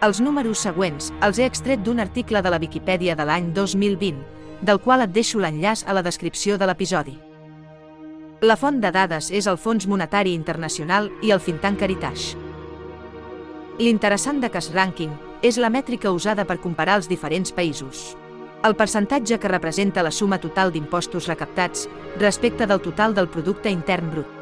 Els números següents els he extret d'un article de la Viquipèdia de l'any 2020, del qual et deixo l'enllaç a la descripció de l'episodi. La font de dades és el Fons Monetari Internacional i el Fintank Caritas. L'interessant de Cash Ranking és la mètrica usada per comparar els diferents països. El percentatge que representa la suma total d'impostos recaptats respecte del total del producte intern brut.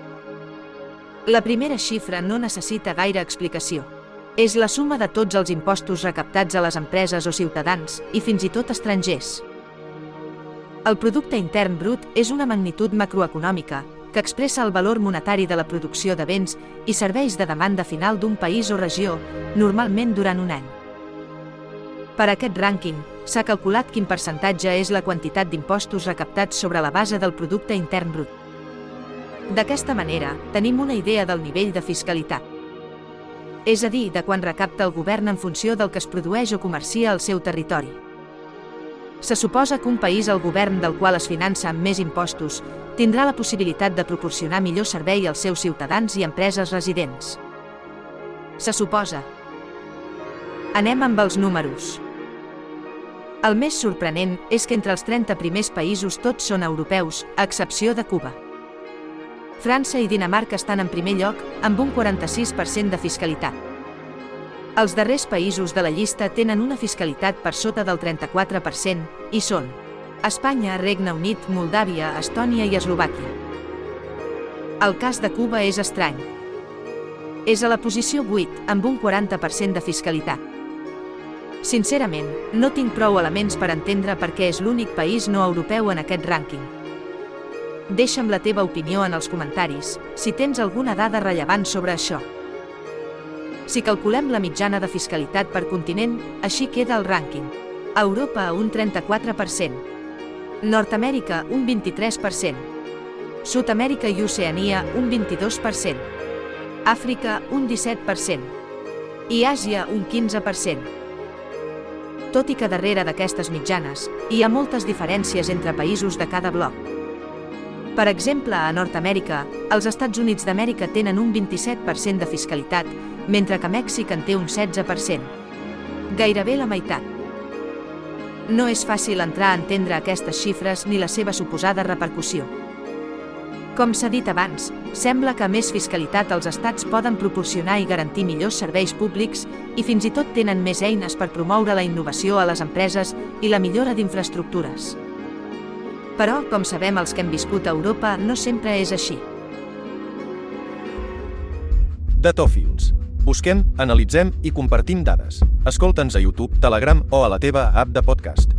La primera xifra no necessita gaire explicació. És la suma de tots els impostos recaptats a les empreses o ciutadans, i fins i tot estrangers. El producte intern brut és una magnitud macroeconòmica que expressa el valor monetari de la producció de béns i serveis de demanda final d'un país o regió, normalment durant un any. Per aquest rànquing, s'ha calculat quin percentatge és la quantitat d'impostos recaptats sobre la base del producte intern brut. D'aquesta manera, tenim una idea del nivell de fiscalitat. És a dir, de quan recapta el govern en funció del que es produeix o comercia al seu territori. Se suposa que un país al govern del qual es finança amb més impostos tindrà la possibilitat de proporcionar millor servei als seus ciutadans i empreses residents. Se suposa. Anem amb els números. El més sorprenent és que entre els 30 primers països tots són europeus, a excepció de Cuba. França i Dinamarca estan en primer lloc, amb un 46% de fiscalitat. Els darrers països de la llista tenen una fiscalitat per sota del 34% i són Espanya, Regne Unit, Moldàvia, Estònia i Eslovàquia. El cas de Cuba és estrany. És a la posició 8, amb un 40% de fiscalitat. Sincerament, no tinc prou elements per entendre per què és l'únic país no europeu en aquest rànquing. Deixa'm la teva opinió en els comentaris, si tens alguna dada rellevant sobre això. Si calculem la mitjana de fiscalitat per continent, així queda el rànquing. Europa un 34%, Nord-amèrica un 23%, Sud-amèrica i Oceania un 22%, Àfrica un 17% i Àsia un 15%. Tot i que darrere d'aquestes mitjanes, hi ha moltes diferències entre països de cada bloc. Per exemple, a Nord-amèrica, els Estats Units d'Amèrica tenen un 27% de fiscalitat, mentre que Mèxic en té un 16%. Gairebé la meitat. No és fàcil entrar a entendre aquestes xifres ni la seva suposada repercussió. Com s'ha dit abans, sembla que més fiscalitat els estats poden proporcionar i garantir millors serveis públics i fins i tot tenen més eines per promoure la innovació a les empreses i la millora d'infraestructures. Però, com sabem els que hem viscut a Europa, no sempre és així. Datòfils. Busquem, analitzem i compartim dades. Escolta'ns a YouTube, Telegram o a la teva app de podcast.